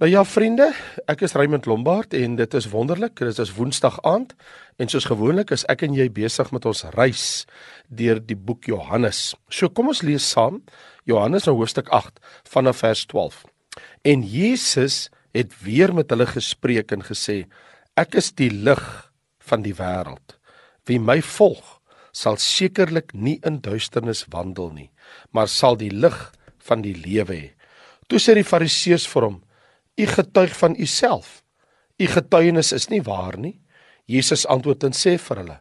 Nou ja vriende, ek is Raymond Lombard en dit is wonderlik. Dit is Woensdag aand en soos gewoonlik is ek en jy besig met ons reis deur die boek Johannes. So kom ons lees saam Johannes nou hoofstuk 8 vanaf vers 12. En Jesus het weer met hulle gespreek en gesê: Ek is die lig van die wêreld. Wie my volg, sal sekerlik nie in duisternis wandel nie, maar sal die lig van die lewe hê. Toe sê die Fariseërs vir hom: U getuig van u self. U getuienis is nie waar nie. Jesus antwoord en sê vir hulle: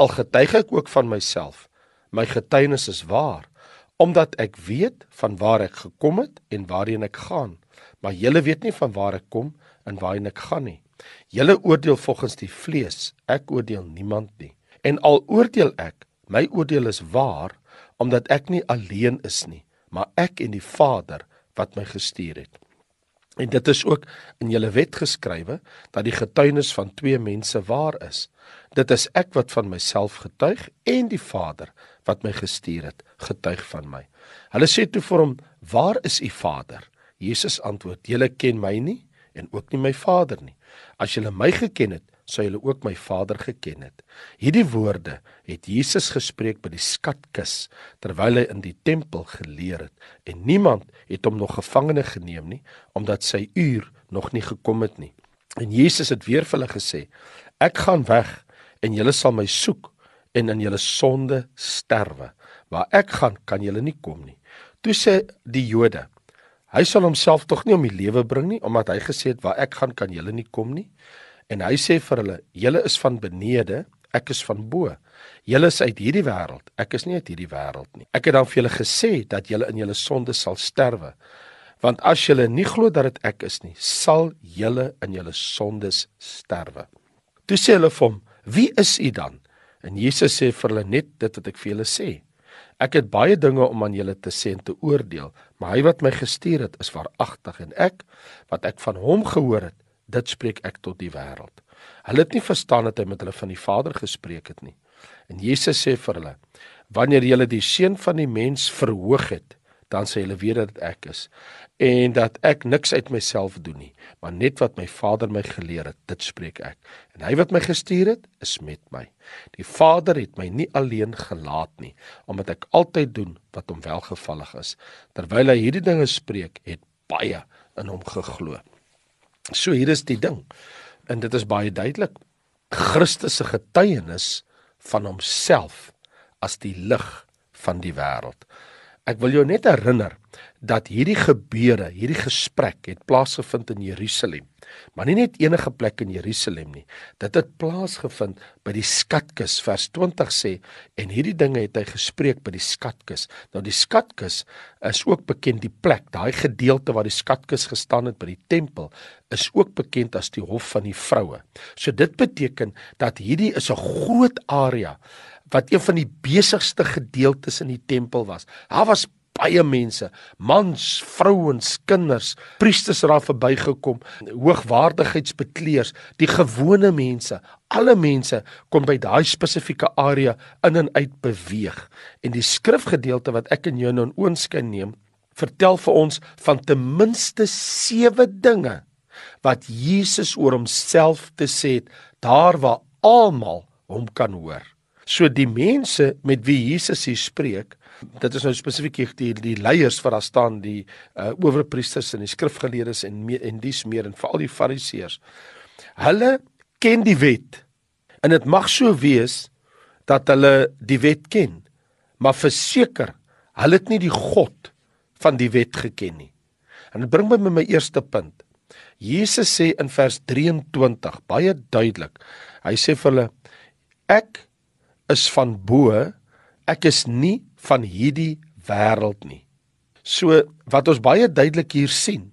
Al getuig ek ook van myself, my getuienis is waar, omdat ek weet van waar ek gekom het en waarheen ek gaan. Maar julle weet nie van waar ek kom en waarheen ek gaan nie. Julle oordeel volgens die vlees, ek oordeel niemand nie. En al oordeel ek, my oordeel is waar, omdat ek nie alleen is nie, maar ek en die Vader wat my gestuur het. En dit is ook in julle wet geskrywe dat die getuienis van twee mense waar is. Dit is ek wat van myself getuig en die Vader wat my gestuur het, getuig van my. Hulle sê toe vir hom: "Waar is u Vader?" Jesus antwoord: "Julle ken my nie en ook nie my Vader nie. As julle my geken het, sou julle ook my Vader geken het. Hierdie woorde het Jesus gespreek by die skatkis terwyl hy in die tempel geleer het en niemand het hom nog gevangene geneem nie omdat sy uur nog nie gekom het nie. En Jesus het weer vir hulle gesê: Ek gaan weg en julle sal my soek en in julle sonde sterwe. Waar ek gaan, kan julle nie kom nie. Toe sê die Jode: Hy sal homself tog nie om die lewe bring nie omdat hy gesê het waar ek gaan kan julle nie kom nie. En hy sê vir hulle: "Julle is van benede, ek is van bo. Julle is uit hierdie wêreld, ek is nie uit hierdie wêreld nie. Ek het dan vir julle gesê dat julle in julle sonde sal sterwe. Want as julle nie glo dat dit ek is nie, sal julle in julle sondes sterwe." Toe sê hulle vir hom: "Wie is u dan?" En Jesus sê vir hulle net dit wat ek vir julle sê. Ek het baie dinge om aan julle te sê en te oordeel, maar hy wat my gestuur het, is waaragtig en ek wat ek van hom gehoor het, dit spreek ek tot die wêreld. Hulle het nie verstaan dat hy met hulle van die Vader gespreek het nie. En Jesus sê vir hulle: Wanneer julle die seun van die mens verhoog het, dan sê julle weet dat ek is en dat ek niks uit myself doen nie, maar net wat my Vader my geleer het, dit spreek ek. En hy wat my gestuur het, is met my. Die Vader het my nie alleen gelaat nie, omdat ek altyd doen wat hom welgevallig is. Terwyl hy hierdie dinge spreek, het baie in hom geglo. So hier is die ding. En dit is baie duidelik. Christus se getuienis van homself as die lig van die wêreld. Ek wil jou net herinner dat hierdie gebeure, hierdie gesprek het plaasgevind in Jerusalem. Maar nie net enige plek in Jerusalem nie. Dit het plaasgevind by die skatkis vers 20 sê en hierdie dinge het hy gespreek by die skatkis. Nou die skatkis is ook bekend die plek, daai gedeelte waar die skatkis gestaan het by die tempel is ook bekend as die hof van die vroue. So dit beteken dat hierdie is 'n groot area wat een van die besigste gedeeltes in die tempel was. Daar was baie mense, mans, vrouens, kinders, priesters het daar verbygekom, hoogwaardigheidsbekleers, die gewone mense, alle mense kom by daai spesifieke area in en uit beweeg. En die skrifgedeelte wat ek en jou nou in oënskyn neem, vertel vir ons van ten minste 7 dinge wat Jesus oor homself te sê het, daar waar almal hom kan hoor. So die mense met wie Jesus hier spreek, dit is nou spesifiek die die leiers wat daar staan, die uh, owerpriesters en die skrifgeleerdes en me, en dis meer en veral die fariseërs. Hulle ken die wet. En dit mag so wees dat hulle die wet ken, maar verseker, hulle het nie die God van die wet geken nie. En dit bring my met my eerste punt. Jesus sê in vers 23 baie duidelik. Hy sê vir hulle ek is van bo, ek is nie van hierdie wêreld nie. So wat ons baie duidelik hier sien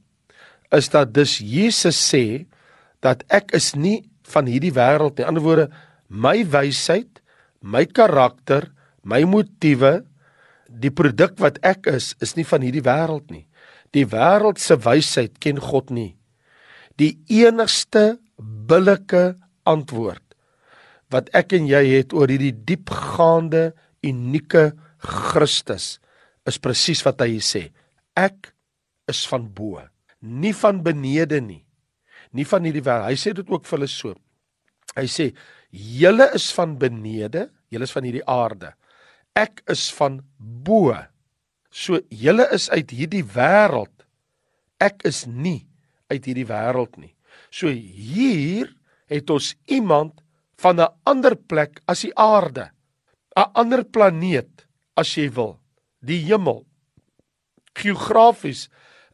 is dat dis Jesus sê dat ek is nie van hierdie wêreld nie. In ander woorde, my wysheid, my karakter, my motiewe, die produk wat ek is, is nie van hierdie wêreld nie. Die wêreld se wysheid ken God nie. Die enigste billike antwoord wat ek en jy het oor hierdie diepgaande unieke Christus is presies wat hy sê. Ek is van bo. nie van benede nie. Nie van hierdie wêreld. Hy sê dit ook vir hulle so. Hy sê julle is van benede, julle is van hierdie aarde. Ek is van bo. So julle is uit hierdie wêreld. Ek is nie uit hierdie wêreld nie. So hier het ons iemand van 'n ander plek as die aarde. 'n Ander planeet as jy wil. Die hemel. Geografies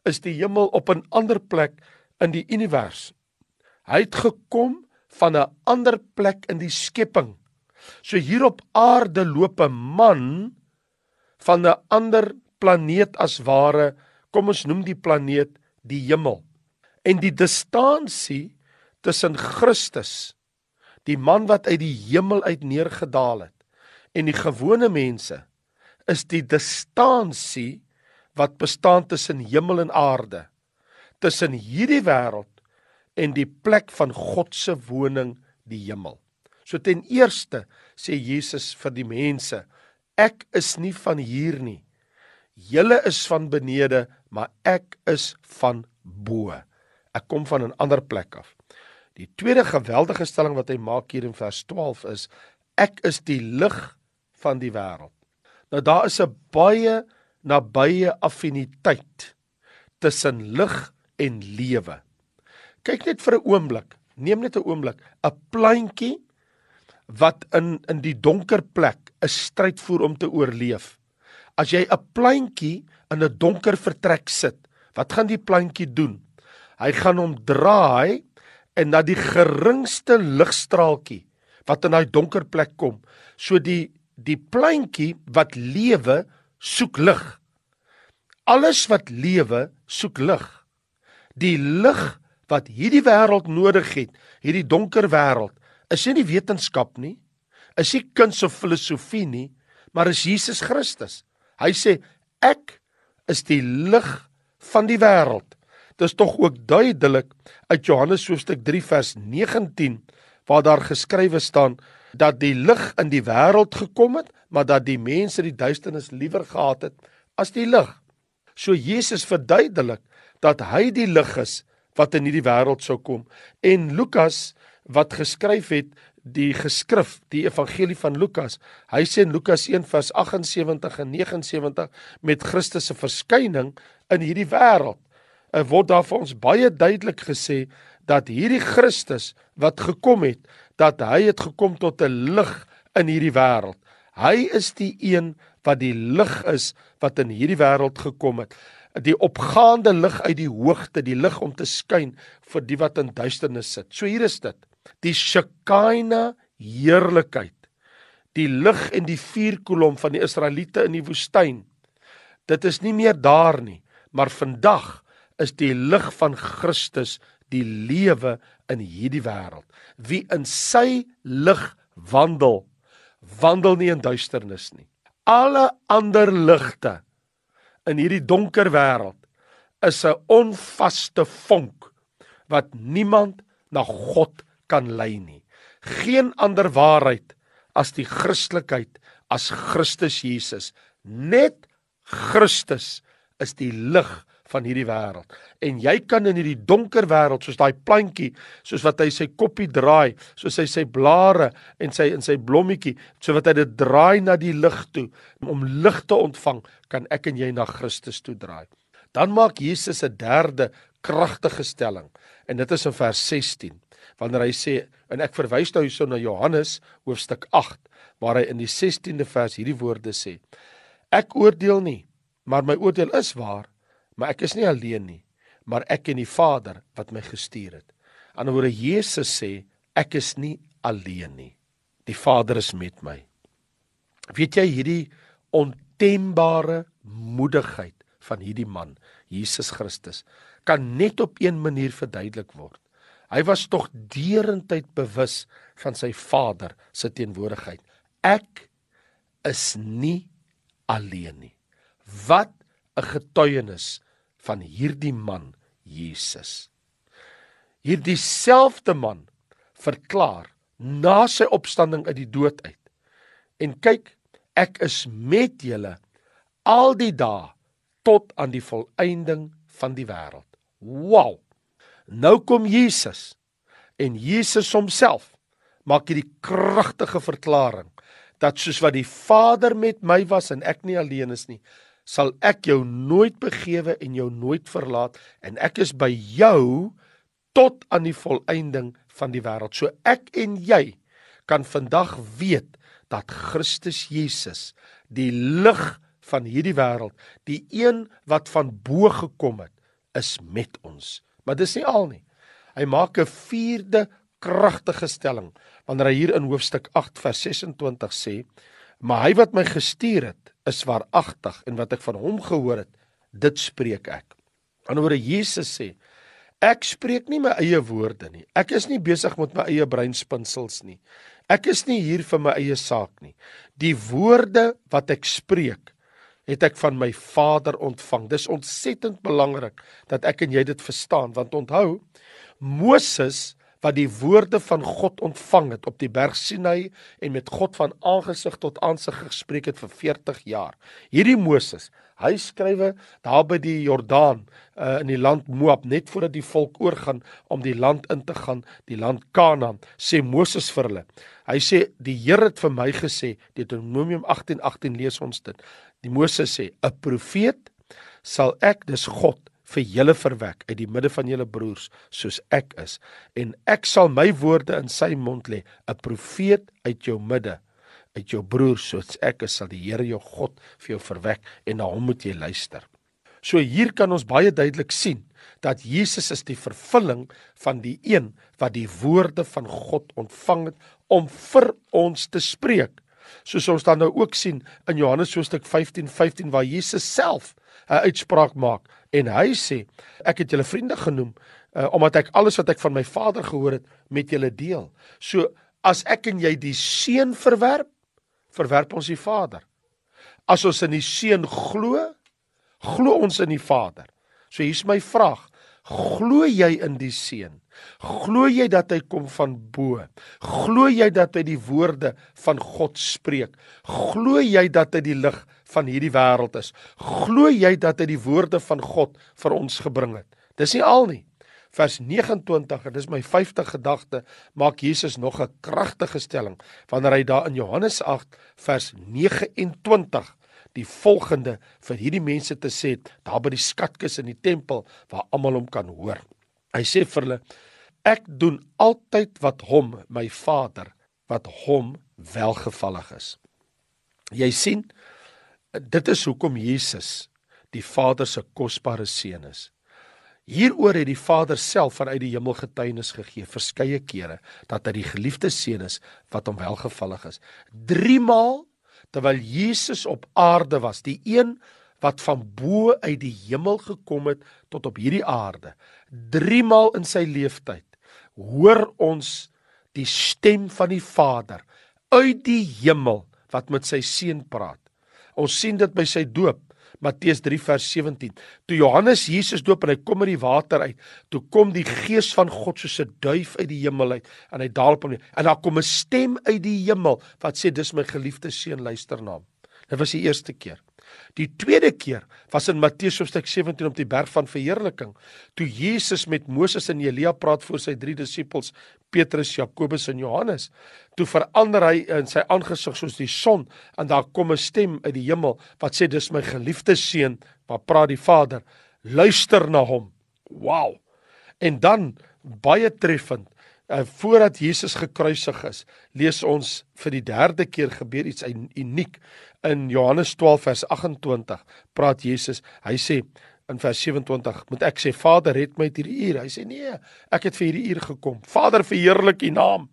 is die hemel op 'n ander plek in die univers. Hy het gekom van 'n ander plek in die skepping. So hier op aarde loop 'n man van 'n ander planeet as ware, kom ons noem die planeet die hemel. En die distansie tussen Christus, die man wat uit die hemel uit neergedaal het, en die gewone mense is die distansie wat bestaan tussen hemel en aarde, tussen hierdie wêreld en die plek van God se woning, die hemel. So ten eerste sê Jesus vir die mense, ek is nie van hier nie. Julle is van benede, maar ek is van bo. Ek kom van 'n ander plek af. Die tweede geweldige stelling wat hy maak hier in vers 12 is ek is die lig van die wêreld. Nou daar is 'n baie nabye affiniteit tussen lig en lewe. Kyk net vir 'n oomblik. Neem net 'n oomblik. 'n Plantjie wat in in die donker plek 'n stryd voer om te oorleef. As jy 'n plantjie in 'n donker vertrek sit, wat gaan die plantjie doen? Hy gaan hom draai en na die geringste ligstraaltjie wat in daai donker plek kom. So die die plantjie wat lewe, soek lig. Alles wat lewe, soek lig. Die lig wat hierdie wêreld nodig het, hierdie donker wêreld, is nie die wetenskap nie, is nie kuns of filosofie nie, maar is Jesus Christus. Hy sê ek is die lig van die wêreld. Dit is tog ook duidelik uit Johannes hoofstuk 3 vers 19 waar daar geskrywe staan dat die lig in die wêreld gekom het, maar dat die mense die duisternis liewer gehaat het as die lig. So Jesus verduidelik dat hy die lig is wat in hierdie wêreld sou kom. En Lukas wat geskryf het die geskrif, die evangelie van Lukas. Hy sê in Lukas 1 vers 78 en 79 met Christus se verskyning in hierdie wêreld. Er word daar vir ons baie duidelik gesê dat hierdie Christus wat gekom het, dat hy het gekom tot 'n lig in hierdie wêreld. Hy is die een wat die lig is wat in hierdie wêreld gekom het die opgaande lig uit die hoogte, die lig om te skyn vir die wat in duisternis sit. So hier is dit. Die Shekinah heerlikheid. Die lig en die vuurkolom van die Israeliete in die woestyn. Dit is nie meer daar nie, maar vandag is die lig van Christus die lewe in hierdie wêreld. Wie in sy lig wandel, wandel nie in duisternis nie. Alle ander ligte in hierdie donker wêreld is 'n onvaste vonk wat niemand na God kan lei nie. Geen ander waarheid as die Christelikheid as Christus Jesus. Net Christus is die lig van hierdie wêreld. En jy kan in hierdie donker wêreld soos daai plantjie, soos wat hy sy koppie draai, soos hy sy blare en sy in sy blommetjie, so wat hy dit draai na die lig toe om lig te ontvang, kan ek en jy na Christus toe draai. Dan maak Jesus 'n derde kragtige stelling en dit is in vers 16 wanneer hy sê en ek verwys nou hierso na Johannes hoofstuk 8 waar hy in die 16de vers hierdie woorde sê ek oordeel nie maar my oordeel is waar maar ek is nie alleen nie, maar ek en die Vader wat my gestuur het. Aan die woorde Jesus sê, ek is nie alleen nie. Die Vader is met my. Weet jy hierdie ontembare moedigheid van hierdie man, Jesus Christus, kan net op een manier verduidelik word. Hy was tog deurentyd bewus van sy Vader se teenwoordigheid. Ek is nie alleen nie. Wat 'n getuienis van hierdie man Jesus. Hierdie selfde man verklaar na sy opstanding uit die dood uit. En kyk, ek is met julle al die dae tot aan die volëinding van die wêreld. Wow. Nou kom Jesus en Jesus homself maak hierdie kragtige verklaring dat soos wat die Vader met my was en ek nie alleen is nie, sal ek jou nooit begewe en jou nooit verlaat en ek is by jou tot aan die volëinding van die wêreld. So ek en jy kan vandag weet dat Christus Jesus die lig van hierdie wêreld, die een wat van bo gekom het, is met ons. Maar dis nie al nie. Hy maak 'n vierde kragtige stelling wanneer hy hier in hoofstuk 8 vers 26 sê: "Maar hy wat my gestuur het, is waaragtig en wat ek van hom gehoor het, dit spreek ek." Anderswoorde Jesus sê: "Ek spreek nie my eie woorde nie. Ek is nie besig met my eie breinspinsels nie. Ek is nie hier vir my eie saak nie. Die woorde wat ek spreek, het ek van my Vader ontvang. Dis ontsettend belangrik dat ek en jy dit verstaan want onthou Moses wat die woorde van God ontvang het op die berg Sinai en met God van aangesig tot aansig gespreek het vir 40 jaar. Hierdie Moses, hy skrywe daar by die Jordaan uh, in die land Moab net voordat die volk oorgaan om die land in te gaan, die land Kanaan, sê Moses vir hulle. Hy sê die Here het vir my gesê, Deuteronomium 18:18 18 lees ons dit. Die Moses sê 'n profeet sal ek dis God vir julle verwek uit die midde van julle broers soos ek is en ek sal my woorde in sy mond lê 'n profeet uit jou midde uit jou broers soos ek is sal die Here jou God vir jou verwek en na hom moet jy luister. So hier kan ons baie duidelik sien dat Jesus is die vervulling van die een wat die woorde van God ontvang het om vir ons te spreek. Soos ons dan nou ook sien in Johannes hoofstuk 15 15 waar Jesus self 'n uitspraak maak en hy sê ek het julle vriende genoem uh, omdat ek alles wat ek van my Vader gehoor het met julle deel. So as ek en jy die seun verwerp, verwerp ons die Vader. As ons in die seun glo, glo ons in die Vader. So hier's my vraag. Glo jy in die seun? Glo jy dat hy kom van bo? Glo jy dat hy die woorde van God spreek? Glo jy dat hy die lig van hierdie wêreld is? Glo jy dat hy die woorde van God vir ons gebring het? Dis nie al nie. Vers 29 en dis my 50 gedagte maak Jesus nog 'n kragtige stelling wanneer hy daar in Johannes 8 vers 29 die volgende vir hierdie mense te sê daar by die skatkis in die tempel waar almal hom kan hoor. Hy sê vir hulle ek doen altyd wat hom my Vader wat hom welgevallig is. Jy sien dit is hoekom Jesus die Vader se kosbare seun is. Hieroor het die Vader self vanuit die hemel getuienis gegee verskeie kere dat hy die geliefde seun is wat hom welgevallig is. 3 maal terwyl Jesus op aarde was, die een wat van bo uit die hemel gekom het tot op hierdie aarde. 3 maal in sy lewenstyd hoor ons die stem van die Vader uit die hemel wat met sy seun praat. Ons sien dit by sy doop. Matteus 3 vers 17. Toe Johannes Jesus doop en hy kom uit die water uit, toe kom die gees van God soos 'n duif uit die hemel uit en hy daal op hom en daar kom 'n stem uit die hemel wat sê dis my geliefde seun luister na hom. Dit was die eerste keer. Die tweede keer was in Matteus hoofstuk 17 op die berg van verheerliking, toe Jesus met Moses en Elia praat voor sy drie disippels, Petrus, Jakobus en Johannes. Toe verander hy in sy aangesig soos die son en daar kom 'n stem uit die hemel wat sê dis my geliefde seun, wat praat die Vader, luister na hom. Wow. En dan baie treffend Uh, voordat Jesus gekruisig is, lees ons vir die derde keer gebeur iets uniek in Johannes 12 vers 28 praat Jesus. Hy sê in vers 27 moet ek sê Vader red my uit hierdie uur. Hy sê nee, ek het vir hierdie uur gekom. Vader verheerlik U naam.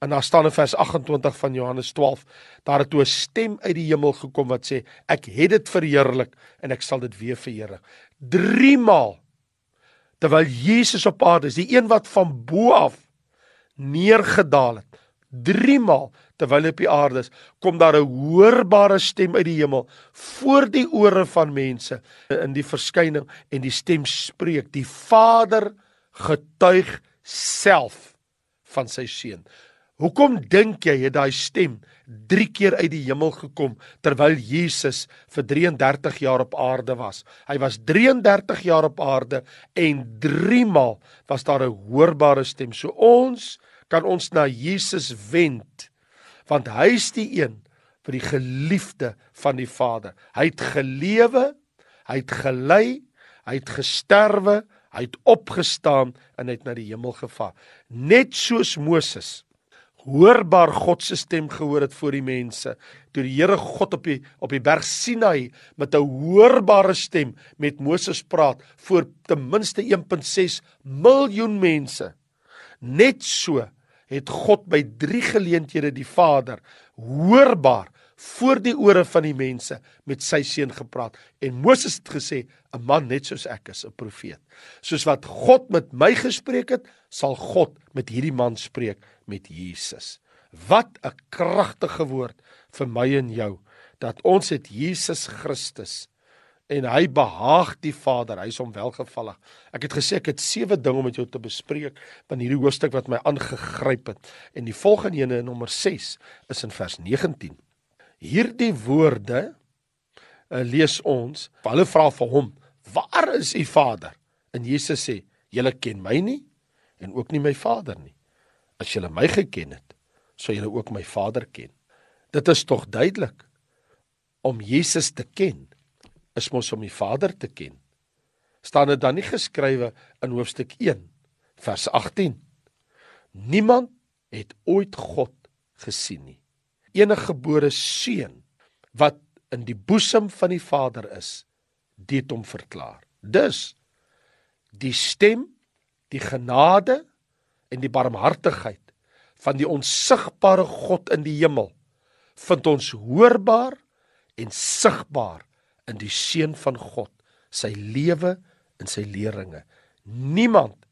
En daar staan in vers 28 van Johannes 12, daar het toe 'n stem uit die hemel gekom wat sê ek het dit verheerlik en ek sal dit weer verheerlik. 3 maal terwyl Jesus op aarde is, die een wat van bo af neergedaal het. 3 maal terwyl hy op die aarde is, kom daar 'n hoorbare stem uit die hemel voor die ore van mense in die verskyning en die stem spreek: "Die Vader getuig self van sy seun." Hoekom dink jy het daai stem 3 keer uit die hemel gekom terwyl Jesus vir 33 jaar op aarde was? Hy was 33 jaar op aarde en 3 maal was daar 'n hoorbare stem. So ons kan ons na Jesus wend want hy is die een vir die geliefde van die Vader. Hy het gelewe, hy het gelei, hy het gesterwe, hy het opgestaan en hy het na die hemel gevaar. Net soos Moses hoorbaar God se stem gehoor het voor die mense. Toe die Here God op die op die berg Sinai met 'n hoorbare stem met Moses praat voor ten minste 1.6 miljoen mense. Net so het God by drie geleenthede die Vader hoorbaar voor die ore van die mense met sy seun gepraat en Moses het gesê 'n man net soos ek is 'n profeet soos wat God met my gespreek het sal God met hierdie man spreek met Jesus. Wat 'n kragtige woord vir my en jou dat ons het Jesus Christus en hy behaag die Vader, hy is hom welgevallig. Ek het gesê ek het sewe dinge om met jou te bespreek van hierdie hoofstuk wat my aangegryp het. En die volgende ene, nommer 6, is in vers 19. Hierdie woorde uh, lees ons. Hulle vra vir hom: "Waar is u Vader?" En Jesus sê: "Julle ken my nie en ook nie my Vader nie." As julle my geken het, sou julle ook my Vader ken. Dit is tog duidelik om Jesus te ken is mos om die Vader te ken. Staan dit dan nie geskrywe in hoofstuk 1 vers 18? Niemand het ooit God gesien nie. Enige gebore seun wat in die boesem van die Vader is, dit hom verklaar. Dus die stem, die genade en die barmhartigheid van die onsigbare God in die hemel vind ons hoorbaar en sigbaar in die seun van God, sy lewe en sy leringe. Niemand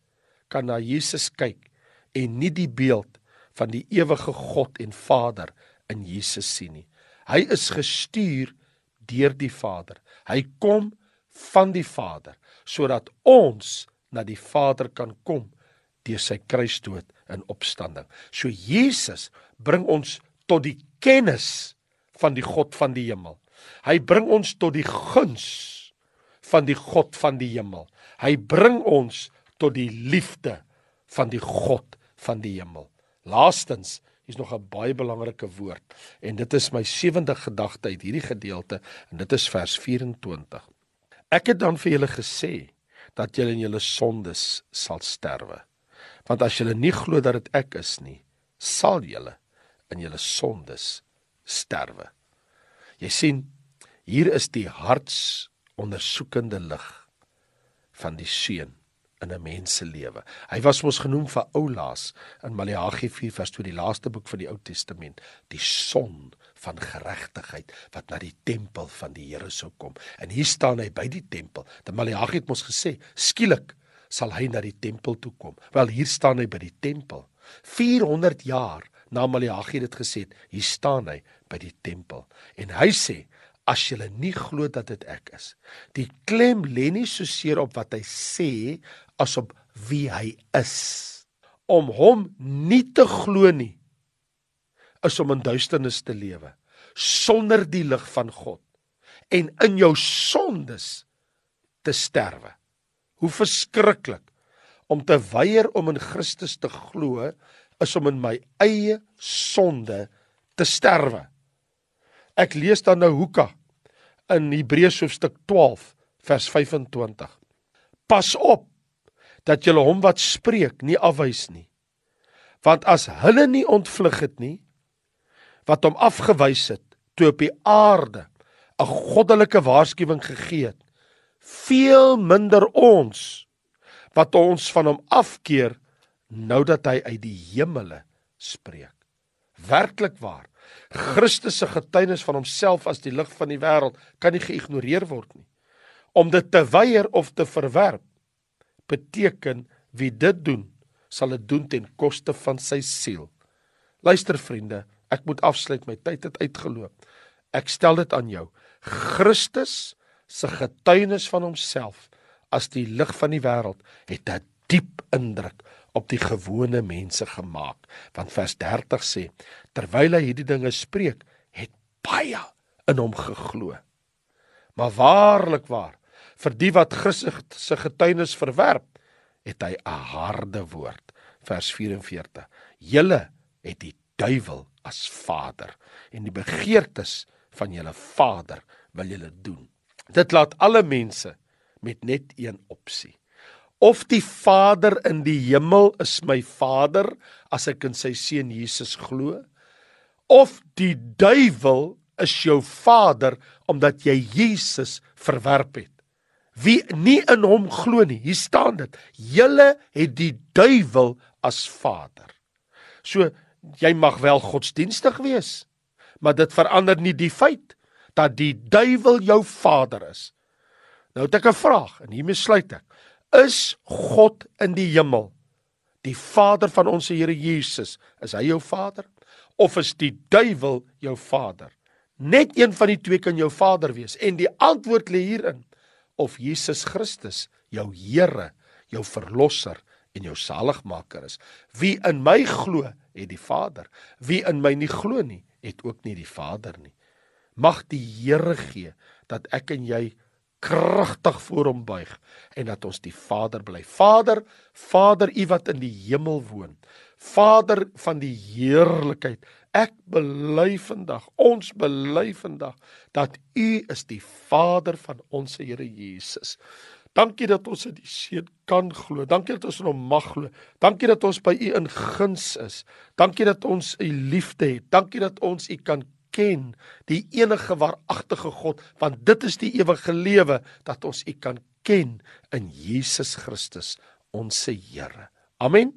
kan na Jesus kyk en nie die beeld van die ewige God en Vader in Jesus sien nie. Hy is gestuur deur die Vader. Hy kom van die Vader sodat ons na die Vader kan kom deur sy kruisdood en opstanding. So Jesus bring ons tot die kennis van die God van die hemel. Hy bring ons tot die guns van die God van die hemel. Hy bring ons tot die liefde van die God van die hemel. Laastens is nog 'n baie belangrike woord en dit is my sewende gedagte uit hierdie gedeelte en dit is vers 24. Ek het dan vir julle gesê dat julle in julle sondes sal sterwe. Want as julle nie glo dat dit ek is nie, sal julle in julle sondes sterwe. Jy sien, hier is die harts ondersoekende lig van die seun in 'n mens se lewe. Hy was mos genoem vir Oulaas in Maleagi 4 vers 2 die laaste boek van die Ou Testament, die son van geregtigheid wat na die tempel van die Here sou kom. En hier staan hy by die tempel. Die Maleagi het mos gesê, skielik sal hy na die tempel toe kom. Wel hier staan hy by die tempel. 400 jaar na Maleagi dit gesê het, hier staan hy by die tempel. En hy sê as jy nie glo dat dit ek is. Die klem lê nie so seer op wat hy sê as op wie hy is. Om hom nie te glo nie is om in duisternis te lewe sonder die lig van God en in jou sondes te sterwe. Hoe verskriklik om te weier om in Christus te glo is om in my eie sonde te sterwe. Ek lees dan nou Hoeka in Hebreërs hoofstuk 12 vers 25. Pas op dat julle hom wat spreek nie afwys nie. Want as hulle nie ontvlug het nie wat hom afgewys het toe op die aarde 'n goddelike waarskuwing gegee het veel minder ons wat ons van hom afkeer nou dat hy uit die hemele spreek. Werklik waar. Christus se getuienis van homself as die lig van die wêreld kan nie geïgnoreer word nie. Om dit te weier of te verwerp beteken wie dit doen, sal dit doen ten koste van sy siel. Luister vriende, ek moet afsluit, my tyd het uitgeloop. Ek stel dit aan jou. Christus se getuienis van homself as die lig van die wêreld het 'n diep indruk op die gewone mense gemaak. Want vers 30 sê terwyl hy hierdie dinge spreek, het baie in hom geglo. Maar waarlik waar, vir die wat Christus se getuienis verwerp, het hy 'n harde woord. Vers 44. Julle het die duiwel as vader en die begeertes van julle vader wil julle doen. Dit laat alle mense met net een opsie. Of die Vader in die hemel is my Vader as ek in sy seun Jesus glo, of die duiwel is jou vader omdat jy Jesus verwerp het. Wie nie in hom glo nie, hier staan dit. Julle het die duiwel as vader. So jy mag wel godsdienstig wees, maar dit verander nie die feit dat die duiwel jou vader is. Nou het ek 'n vraag en hiermee sluit ek. Is God in die hemel die Vader van ons Here Jesus? Is hy jou Vader of is die duiwel jou vader? Net een van die twee kan jou vader wees en die antwoord lê hierin of Jesus Christus jou Here, jou verlosser en jou saligmaker is. Wie in my glo, het die Vader. Wie in my nie glo nie, het ook nie die Vader nie. Mag die Here gee dat ek en jy kragtig voor hom buig en dat ons die Vader bly. Vader, Vader, U wat in die hemel woon. Vader van die heerlikheid. Ek bely vandag, ons bely vandag dat U is die Vader van ons Here Jesus. Dankie dat ons in die Seun kan glo. Dankie dat ons in hom mag glo. Dankie dat ons by U in guns is. Dankie dat ons U liefde het. Dankie dat ons U kan ken die enige waaragtige God want dit is die ewige lewe dat ons U kan ken in Jesus Christus ons Here. Amen.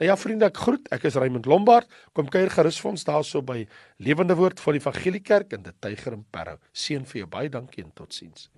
Nou ja vriende, ek groet. Ek is Raymond Lombard. Kom kuier gerus vir ons daarso by Lewende Woord van die Evangelie Kerk in die Parow. Seën vir jou baie dankie en totsiens.